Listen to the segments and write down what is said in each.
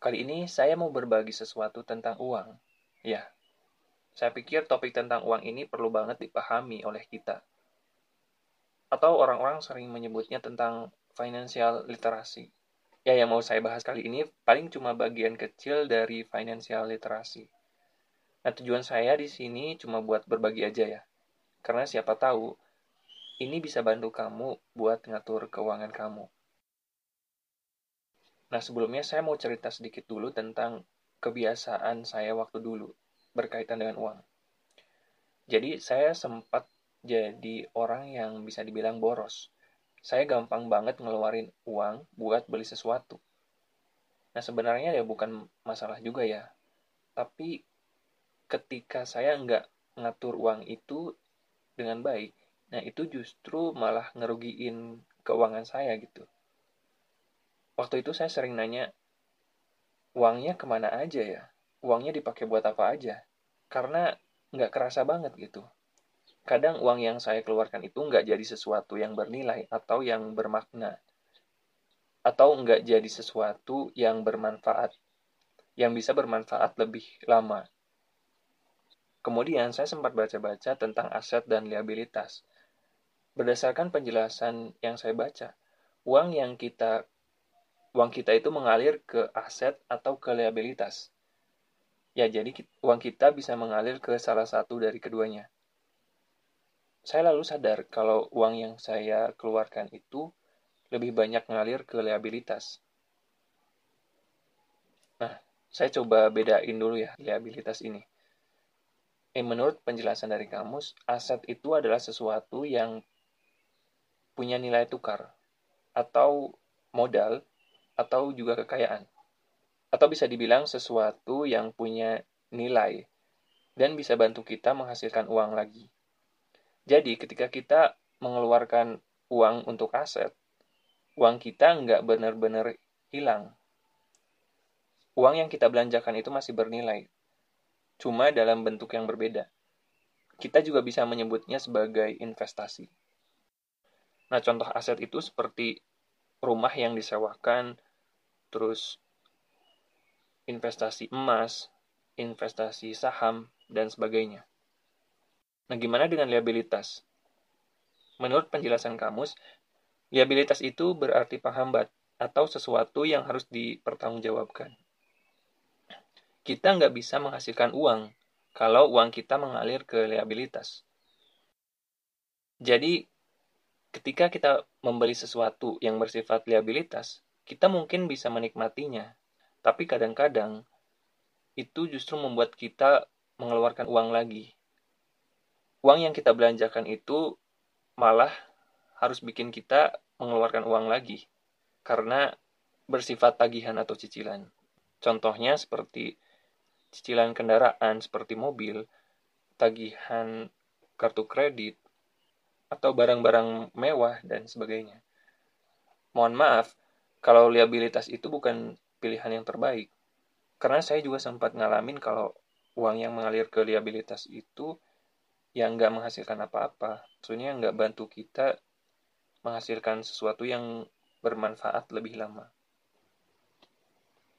Kali ini saya mau berbagi sesuatu tentang uang. Ya, saya pikir topik tentang uang ini perlu banget dipahami oleh kita. Atau orang-orang sering menyebutnya tentang financial literasi. Ya, yang mau saya bahas kali ini paling cuma bagian kecil dari financial literasi. Nah, tujuan saya di sini cuma buat berbagi aja ya. Karena siapa tahu, ini bisa bantu kamu buat ngatur keuangan kamu. Nah, sebelumnya saya mau cerita sedikit dulu tentang kebiasaan saya waktu dulu berkaitan dengan uang. Jadi, saya sempat jadi orang yang bisa dibilang boros. Saya gampang banget ngeluarin uang buat beli sesuatu. Nah, sebenarnya ya bukan masalah juga ya. Tapi ketika saya nggak ngatur uang itu dengan baik, nah itu justru malah ngerugiin keuangan saya gitu waktu itu saya sering nanya, uangnya ke mana aja ya? Uangnya dipakai buat apa aja? Karena nggak kerasa banget gitu. Kadang uang yang saya keluarkan itu nggak jadi sesuatu yang bernilai atau yang bermakna. Atau nggak jadi sesuatu yang bermanfaat. Yang bisa bermanfaat lebih lama. Kemudian saya sempat baca-baca tentang aset dan liabilitas. Berdasarkan penjelasan yang saya baca, uang yang kita uang kita itu mengalir ke aset atau ke liabilitas. Ya, jadi uang kita bisa mengalir ke salah satu dari keduanya. Saya lalu sadar kalau uang yang saya keluarkan itu lebih banyak mengalir ke liabilitas. Nah, saya coba bedain dulu ya liabilitas ini. Eh, menurut penjelasan dari kamus, aset itu adalah sesuatu yang punya nilai tukar atau modal atau juga kekayaan. Atau bisa dibilang sesuatu yang punya nilai dan bisa bantu kita menghasilkan uang lagi. Jadi ketika kita mengeluarkan uang untuk aset, uang kita nggak benar-benar hilang. Uang yang kita belanjakan itu masih bernilai, cuma dalam bentuk yang berbeda. Kita juga bisa menyebutnya sebagai investasi. Nah, contoh aset itu seperti rumah yang disewakan, terus investasi emas, investasi saham, dan sebagainya. Nah, gimana dengan liabilitas? Menurut penjelasan kamus, liabilitas itu berarti penghambat atau sesuatu yang harus dipertanggungjawabkan. Kita nggak bisa menghasilkan uang kalau uang kita mengalir ke liabilitas. Jadi, ketika kita membeli sesuatu yang bersifat liabilitas, kita mungkin bisa menikmatinya, tapi kadang-kadang itu justru membuat kita mengeluarkan uang lagi. Uang yang kita belanjakan itu malah harus bikin kita mengeluarkan uang lagi karena bersifat tagihan atau cicilan. Contohnya seperti cicilan kendaraan seperti mobil, tagihan kartu kredit, atau barang-barang mewah dan sebagainya. Mohon maaf, kalau liabilitas itu bukan pilihan yang terbaik. Karena saya juga sempat ngalamin kalau uang yang mengalir ke liabilitas itu yang nggak menghasilkan apa-apa. Maksudnya nggak bantu kita menghasilkan sesuatu yang bermanfaat lebih lama.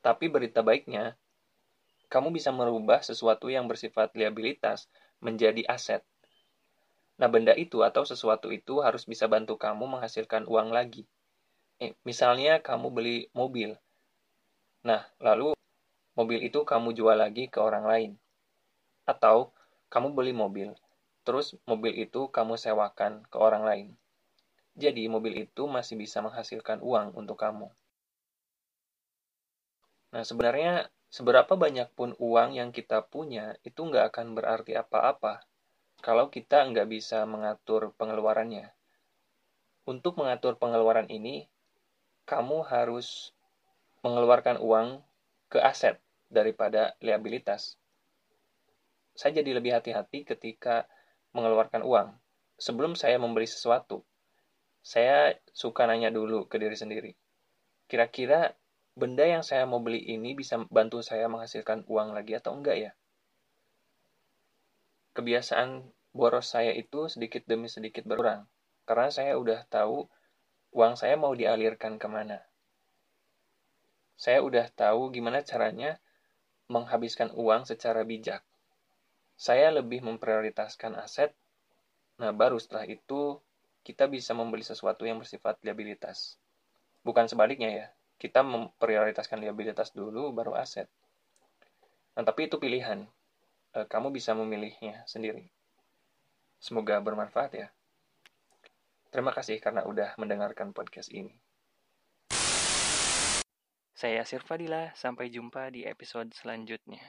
Tapi berita baiknya, kamu bisa merubah sesuatu yang bersifat liabilitas menjadi aset. Nah, benda itu atau sesuatu itu harus bisa bantu kamu menghasilkan uang lagi misalnya kamu beli mobil. Nah, lalu mobil itu kamu jual lagi ke orang lain. Atau kamu beli mobil, terus mobil itu kamu sewakan ke orang lain. Jadi, mobil itu masih bisa menghasilkan uang untuk kamu. Nah, sebenarnya Seberapa banyak pun uang yang kita punya, itu nggak akan berarti apa-apa kalau kita nggak bisa mengatur pengeluarannya. Untuk mengatur pengeluaran ini, kamu harus mengeluarkan uang ke aset daripada liabilitas. Saya jadi lebih hati-hati ketika mengeluarkan uang. Sebelum saya membeli sesuatu, saya suka nanya dulu ke diri sendiri. Kira-kira benda yang saya mau beli ini bisa bantu saya menghasilkan uang lagi atau enggak ya? Kebiasaan boros saya itu sedikit demi sedikit berkurang, karena saya udah tahu uang saya mau dialirkan ke mana. Saya udah tahu gimana caranya menghabiskan uang secara bijak. Saya lebih memprioritaskan aset, nah baru setelah itu kita bisa membeli sesuatu yang bersifat liabilitas. Bukan sebaliknya ya, kita memprioritaskan liabilitas dulu baru aset. Nah, tapi itu pilihan. E, kamu bisa memilihnya sendiri. Semoga bermanfaat ya. Terima kasih karena udah mendengarkan podcast ini. Saya Sirfadila, sampai jumpa di episode selanjutnya.